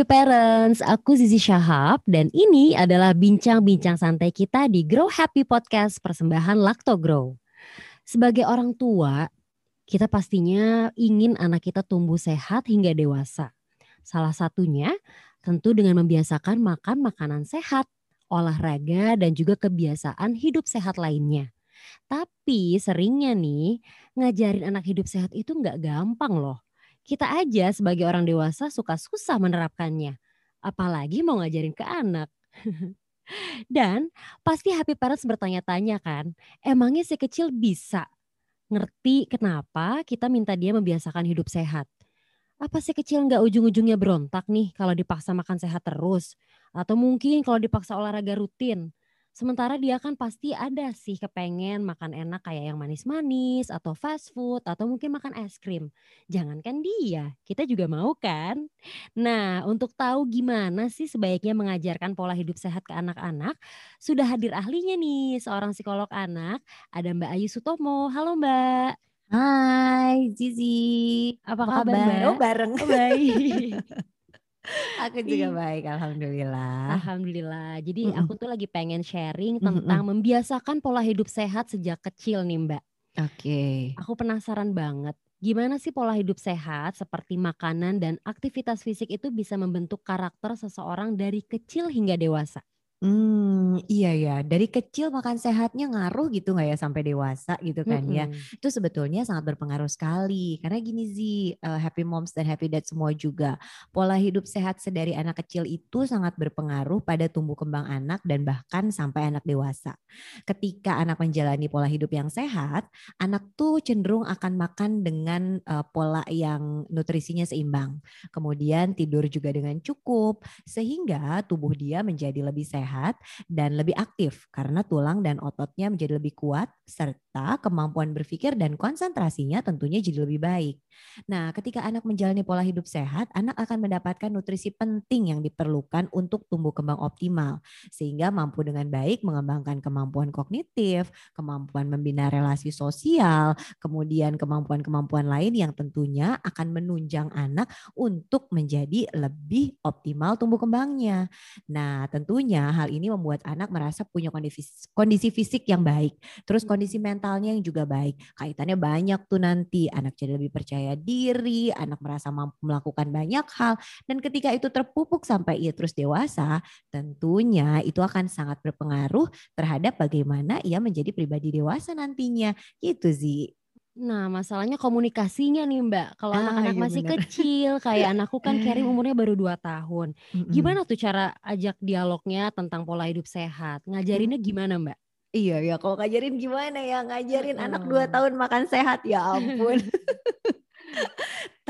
Happy Parents, aku Zizi Syahab dan ini adalah bincang-bincang santai kita di Grow Happy Podcast persembahan Lacto Grow. Sebagai orang tua, kita pastinya ingin anak kita tumbuh sehat hingga dewasa. Salah satunya tentu dengan membiasakan makan makanan sehat, olahraga, dan juga kebiasaan hidup sehat lainnya. Tapi seringnya nih, ngajarin anak hidup sehat itu nggak gampang loh kita aja sebagai orang dewasa suka susah menerapkannya. Apalagi mau ngajarin ke anak. Dan pasti happy parents bertanya-tanya kan, emangnya si kecil bisa ngerti kenapa kita minta dia membiasakan hidup sehat? Apa si kecil nggak ujung-ujungnya berontak nih kalau dipaksa makan sehat terus? Atau mungkin kalau dipaksa olahraga rutin? Sementara dia kan pasti ada sih kepengen makan enak kayak yang manis-manis atau fast food atau mungkin makan es krim. Jangankan dia, kita juga mau kan? Nah, untuk tahu gimana sih sebaiknya mengajarkan pola hidup sehat ke anak-anak, sudah hadir ahlinya nih, seorang psikolog anak, ada Mbak Ayu Sutomo. Halo Mbak. Hai Zizi, apa, apa kabar? Oh bareng. Oh, baik. Aku juga baik, alhamdulillah. Alhamdulillah. Jadi aku tuh lagi pengen sharing tentang membiasakan pola hidup sehat sejak kecil nih Mbak. Oke. Aku penasaran banget. Gimana sih pola hidup sehat seperti makanan dan aktivitas fisik itu bisa membentuk karakter seseorang dari kecil hingga dewasa? Hmm, iya ya. Dari kecil makan sehatnya ngaruh gitu nggak ya sampai dewasa gitu kan ya. Itu sebetulnya sangat berpengaruh sekali. Karena gini sih, uh, happy moms dan happy dad semua juga. Pola hidup sehat sedari anak kecil itu sangat berpengaruh pada tumbuh kembang anak dan bahkan sampai anak dewasa. Ketika anak menjalani pola hidup yang sehat, anak tuh cenderung akan makan dengan uh, pola yang nutrisinya seimbang. Kemudian tidur juga dengan cukup sehingga tubuh dia menjadi lebih sehat sehat dan lebih aktif karena tulang dan ototnya menjadi lebih kuat serta kemampuan berpikir dan konsentrasinya tentunya jadi lebih baik. Nah, ketika anak menjalani pola hidup sehat, anak akan mendapatkan nutrisi penting yang diperlukan untuk tumbuh kembang optimal sehingga mampu dengan baik mengembangkan kemampuan kognitif, kemampuan membina relasi sosial, kemudian kemampuan-kemampuan lain yang tentunya akan menunjang anak untuk menjadi lebih optimal tumbuh kembangnya. Nah, tentunya hal ini membuat anak merasa punya kondisi, kondisi fisik yang baik. Terus hmm. kondisi mentalnya yang juga baik. Kaitannya banyak tuh nanti. Anak jadi lebih percaya diri, anak merasa mampu melakukan banyak hal. Dan ketika itu terpupuk sampai ia terus dewasa, tentunya itu akan sangat berpengaruh terhadap bagaimana ia menjadi pribadi dewasa nantinya. Gitu sih. Nah, masalahnya komunikasinya nih Mbak. Kalau ah, anak-anak iya masih bener. kecil, kayak anakku kan Karim umurnya baru 2 tahun. Gimana tuh cara ajak dialognya tentang pola hidup sehat? Ngajarinnya gimana Mbak? Iya ya, kalau ngajarin gimana ya? Ngajarin anak 2 tahun makan sehat, ya ampun.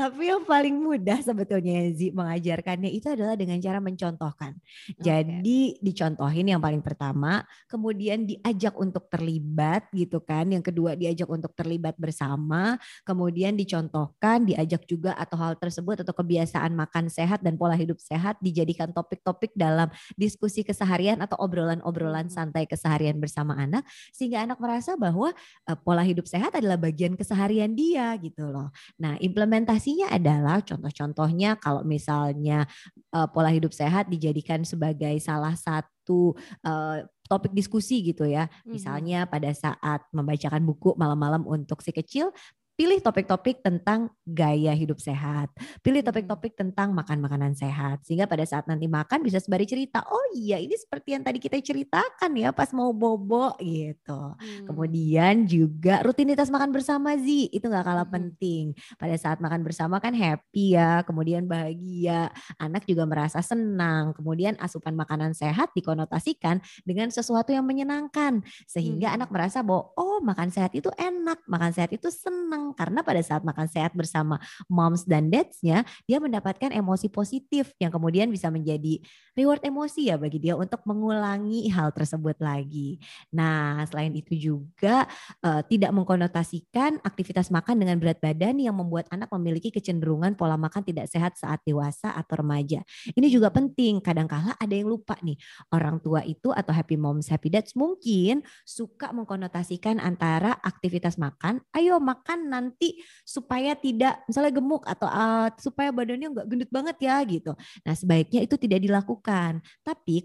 Tapi yang paling mudah sebetulnya Zi mengajarkannya itu adalah dengan cara mencontohkan. Jadi dicontohin yang paling pertama, kemudian diajak untuk terlibat gitu kan. Yang kedua diajak untuk terlibat bersama, kemudian dicontohkan, diajak juga atau hal tersebut atau kebiasaan makan sehat dan pola hidup sehat dijadikan topik-topik dalam diskusi keseharian atau obrolan-obrolan hmm. santai keseharian bersama anak sehingga anak merasa bahwa uh, pola hidup sehat adalah bagian keseharian dia gitu loh. Nah, implementasi Indikasinya adalah contoh-contohnya kalau misalnya uh, pola hidup sehat dijadikan sebagai salah satu uh, topik diskusi gitu ya. Misalnya pada saat membacakan buku malam-malam untuk si kecil, pilih topik-topik tentang gaya hidup sehat, pilih hmm. topik-topik tentang makan makanan sehat, sehingga pada saat nanti makan bisa sembari cerita, oh iya ini seperti yang tadi kita ceritakan ya pas mau bobo gitu. Hmm. Kemudian juga rutinitas makan bersama Zi itu nggak kalah hmm. penting. Pada saat makan bersama kan happy ya, kemudian bahagia, anak juga merasa senang, kemudian asupan makanan sehat dikonotasikan dengan sesuatu yang menyenangkan, sehingga hmm. anak merasa bahwa oh makan sehat itu enak, makan sehat itu senang karena pada saat makan sehat bersama moms dan dadsnya dia mendapatkan emosi positif yang kemudian bisa menjadi reward emosi ya bagi dia untuk mengulangi hal tersebut lagi. Nah selain itu juga uh, tidak mengkonotasikan aktivitas makan dengan berat badan yang membuat anak memiliki kecenderungan pola makan tidak sehat saat dewasa atau remaja. Ini juga penting. Kadangkala ada yang lupa nih orang tua itu atau happy moms happy dads mungkin suka mengkonotasikan antara aktivitas makan, ayo makan nanti supaya tidak misalnya gemuk atau uh, supaya badannya nggak gendut banget ya gitu. Nah sebaiknya itu tidak dilakukan. Tapi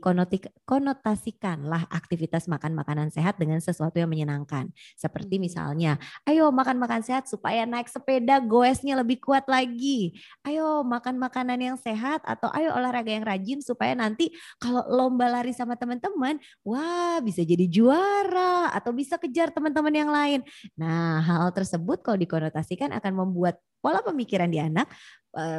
konotasikanlah aktivitas makan makanan sehat dengan sesuatu yang menyenangkan. Seperti hmm. misalnya, ayo makan makan sehat supaya naik sepeda goesnya lebih kuat lagi. Ayo makan makanan yang sehat atau ayo olahraga yang rajin supaya nanti kalau lomba lari sama teman-teman, wah bisa jadi juara atau bisa kejar teman-teman yang lain. Nah, hal tersebut kalau dikonotasikan akan membuat pola pemikiran di anak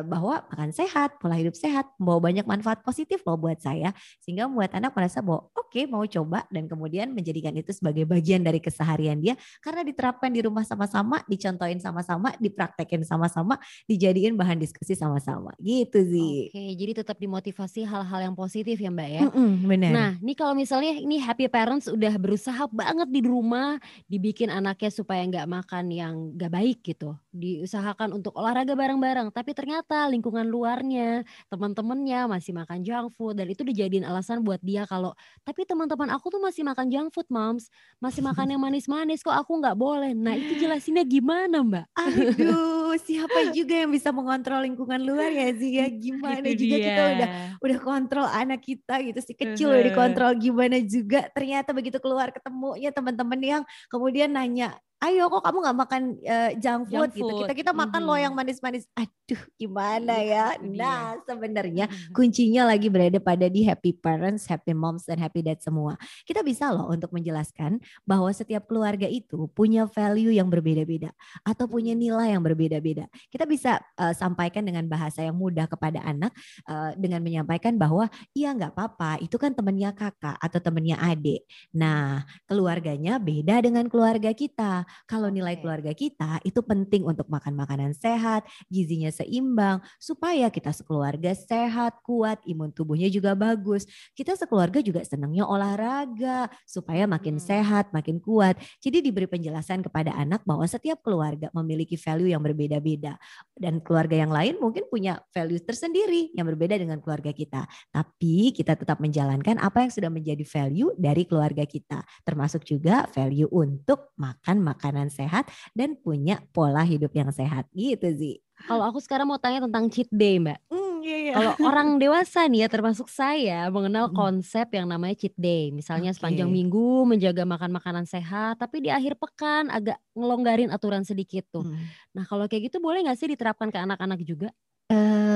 bahwa makan sehat, pola hidup sehat, membawa banyak manfaat positif loh buat saya. Sehingga membuat anak merasa bahwa oke okay, mau coba dan kemudian menjadikan itu sebagai bagian dari keseharian dia. Karena diterapkan di rumah sama-sama, dicontohin sama-sama, dipraktekin sama-sama, dijadiin bahan diskusi sama-sama. Gitu sih. Oke, jadi tetap dimotivasi hal-hal yang positif ya Mbak ya. Mm -mm, benar. Nah ini kalau misalnya ini happy parents udah berusaha banget di rumah dibikin anaknya supaya nggak makan yang nggak baik gitu. Diusahakan untuk olahraga bareng-bareng. Tapi ternyata ternyata lingkungan luarnya, teman-temannya masih makan junk food dan itu dijadiin alasan buat dia kalau tapi teman-teman aku tuh masih makan junk food, moms, masih makan yang manis-manis kok aku nggak boleh. Nah itu jelasinnya gimana mbak? Aduh, siapa juga yang bisa mengontrol lingkungan luar ya sih ya gimana itu juga dia. kita udah udah kontrol anak kita gitu si kecil udah dikontrol gimana juga ternyata begitu keluar ketemunya teman-teman yang kemudian nanya ayo kok kamu nggak makan uh, junk food, junk gitu. Kita kita makan mm -hmm. loh yang manis-manis. Aduh, gimana iya, ya? Nah, sebenarnya kuncinya lagi berada pada di happy parents, happy moms dan happy dad semua. Kita bisa loh untuk menjelaskan bahwa setiap keluarga itu punya value yang berbeda-beda atau punya nilai yang berbeda-beda. Kita bisa uh, sampaikan dengan bahasa yang mudah kepada anak uh, dengan menyampaikan bahwa iya nggak apa-apa, itu kan temennya kakak atau temennya adik. Nah, keluarganya beda dengan keluarga kita kalau nilai keluarga kita itu penting untuk makan makanan sehat, gizinya seimbang, supaya kita sekeluarga sehat, kuat, imun tubuhnya juga bagus. Kita sekeluarga juga senangnya olahraga, supaya makin hmm. sehat, makin kuat. Jadi diberi penjelasan kepada anak bahwa setiap keluarga memiliki value yang berbeda-beda. Dan keluarga yang lain mungkin punya value tersendiri yang berbeda dengan keluarga kita. Tapi kita tetap menjalankan apa yang sudah menjadi value dari keluarga kita. Termasuk juga value untuk makan makanan makanan sehat dan punya pola hidup yang sehat gitu sih. Kalau aku sekarang mau tanya tentang cheat day, Mbak. Mm, iya, iya. Kalau orang dewasa nih ya termasuk saya mengenal konsep yang namanya cheat day. Misalnya okay. sepanjang minggu menjaga makan makanan sehat, tapi di akhir pekan agak ngelonggarin aturan sedikit tuh. Mm. Nah kalau kayak gitu boleh nggak sih diterapkan ke anak-anak juga?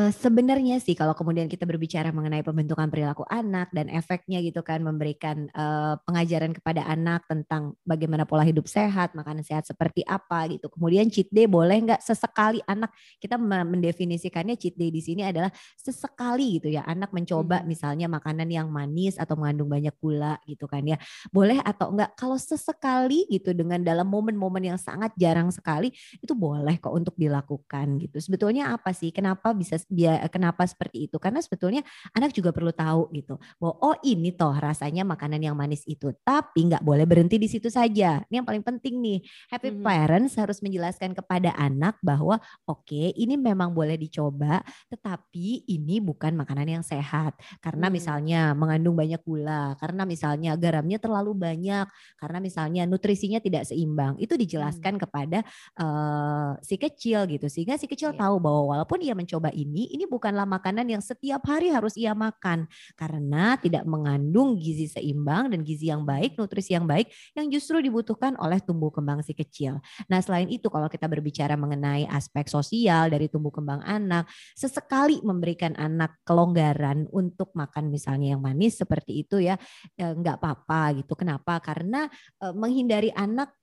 Uh, sebenarnya sih kalau kemudian kita berbicara mengenai pembentukan perilaku anak dan efeknya gitu kan memberikan uh, pengajaran kepada anak tentang bagaimana pola hidup sehat, makanan sehat seperti apa gitu. Kemudian cheat day boleh nggak sesekali anak kita mendefinisikannya cheat day di sini adalah sesekali gitu ya anak mencoba hmm. misalnya makanan yang manis atau mengandung banyak gula gitu kan ya. Boleh atau enggak kalau sesekali gitu dengan dalam momen-momen yang sangat jarang sekali itu boleh kok untuk dilakukan gitu. Sebetulnya apa sih? Kenapa kenapa bisa dia kenapa seperti itu karena sebetulnya anak juga perlu tahu gitu bahwa oh ini toh rasanya makanan yang manis itu tapi nggak boleh berhenti di situ saja ini yang paling penting nih happy hmm. parents harus menjelaskan kepada anak bahwa oke okay, ini memang boleh dicoba tetapi ini bukan makanan yang sehat karena hmm. misalnya mengandung banyak gula karena misalnya garamnya terlalu banyak karena misalnya nutrisinya tidak seimbang itu dijelaskan hmm. kepada uh, si kecil gitu sehingga si kecil yeah. tahu bahwa walaupun ia mencoba ini, ini bukanlah makanan yang setiap hari harus ia makan karena tidak mengandung gizi seimbang dan gizi yang baik, nutrisi yang baik yang justru dibutuhkan oleh tumbuh kembang si kecil. Nah, selain itu kalau kita berbicara mengenai aspek sosial dari tumbuh kembang anak, sesekali memberikan anak kelonggaran untuk makan misalnya yang manis seperti itu ya, ya nggak apa-apa gitu. Kenapa? Karena eh, menghindari anak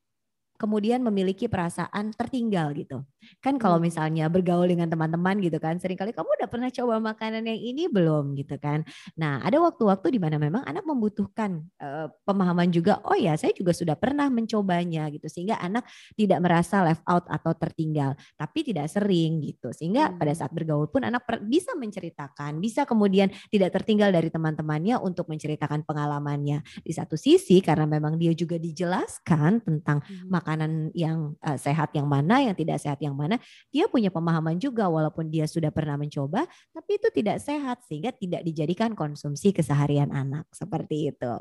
kemudian memiliki perasaan tertinggal gitu. Kan kalau hmm. misalnya bergaul dengan teman-teman gitu kan, sering kali kamu udah pernah coba makanan yang ini belum gitu kan. Nah, ada waktu-waktu di mana memang anak membutuhkan uh, pemahaman juga, oh ya saya juga sudah pernah mencobanya gitu. Sehingga anak tidak merasa left out atau tertinggal, tapi tidak sering gitu. Sehingga hmm. pada saat bergaul pun anak bisa menceritakan, bisa kemudian tidak tertinggal dari teman-temannya untuk menceritakan pengalamannya. Di satu sisi karena memang dia juga dijelaskan tentang hmm makanan yang uh, sehat yang mana, yang tidak sehat yang mana, dia punya pemahaman juga walaupun dia sudah pernah mencoba, tapi itu tidak sehat sehingga tidak dijadikan konsumsi keseharian anak seperti itu.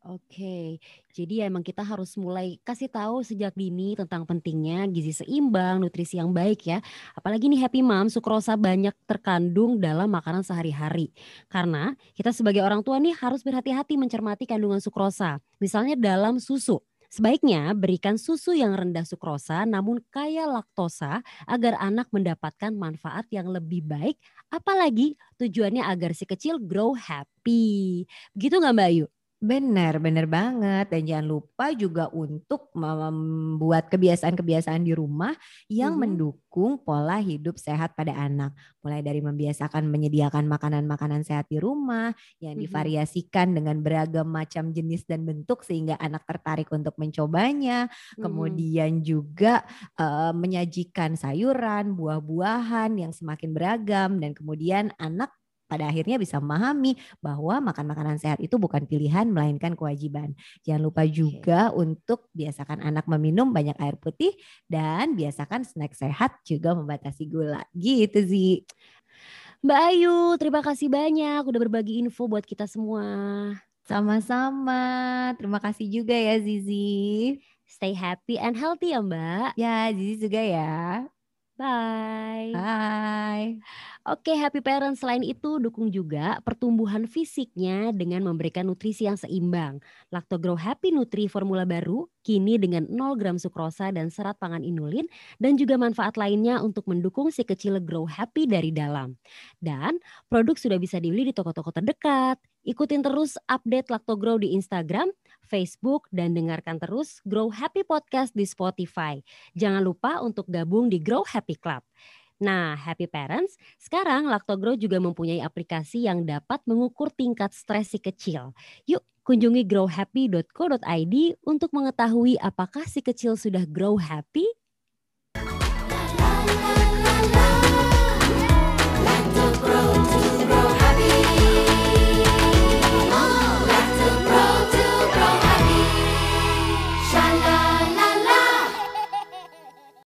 Oke, jadi ya emang kita harus mulai kasih tahu sejak dini tentang pentingnya gizi seimbang, nutrisi yang baik ya. Apalagi nih Happy Mom, sukrosa banyak terkandung dalam makanan sehari-hari. Karena kita sebagai orang tua nih harus berhati-hati mencermati kandungan sukrosa. Misalnya dalam susu. Sebaiknya berikan susu yang rendah sukrosa namun kaya laktosa agar anak mendapatkan manfaat yang lebih baik. Apalagi tujuannya agar si kecil grow happy. Begitu nggak Mbak Ayu? Benar, benar banget. Dan jangan lupa juga untuk membuat kebiasaan-kebiasaan di rumah yang mm-hmm. mendukung pola hidup sehat pada anak. Mulai dari membiasakan menyediakan makanan-makanan sehat di rumah yang mm-hmm. divariasikan dengan beragam macam jenis dan bentuk sehingga anak tertarik untuk mencobanya. Mm-hmm. Kemudian juga uh, menyajikan sayuran, buah-buahan yang semakin beragam dan kemudian anak pada akhirnya bisa memahami bahwa makan makanan sehat itu bukan pilihan melainkan kewajiban. Jangan lupa juga untuk biasakan anak meminum banyak air putih dan biasakan snack sehat juga membatasi gula. Gitu sih. Mbak Ayu, terima kasih banyak udah berbagi info buat kita semua. Sama-sama. Terima kasih juga ya Zizi. Stay happy and healthy ya Mbak. Ya, Zizi juga ya. Bye. Bye. Oke, happy parent selain itu dukung juga pertumbuhan fisiknya dengan memberikan nutrisi yang seimbang. Lactogrow Happy Nutri formula baru kini dengan 0 gram sukrosa dan serat pangan inulin dan juga manfaat lainnya untuk mendukung si kecil grow happy dari dalam. Dan produk sudah bisa dibeli di toko-toko terdekat. Ikutin terus update Lactogrow di Instagram, Facebook, dan dengarkan terus Grow Happy Podcast di Spotify. Jangan lupa untuk gabung di Grow Happy Club. Nah, Happy Parents, sekarang Lactogrow juga mempunyai aplikasi yang dapat mengukur tingkat stres si kecil. Yuk, kunjungi growhappy.co.id untuk mengetahui apakah si kecil sudah grow happy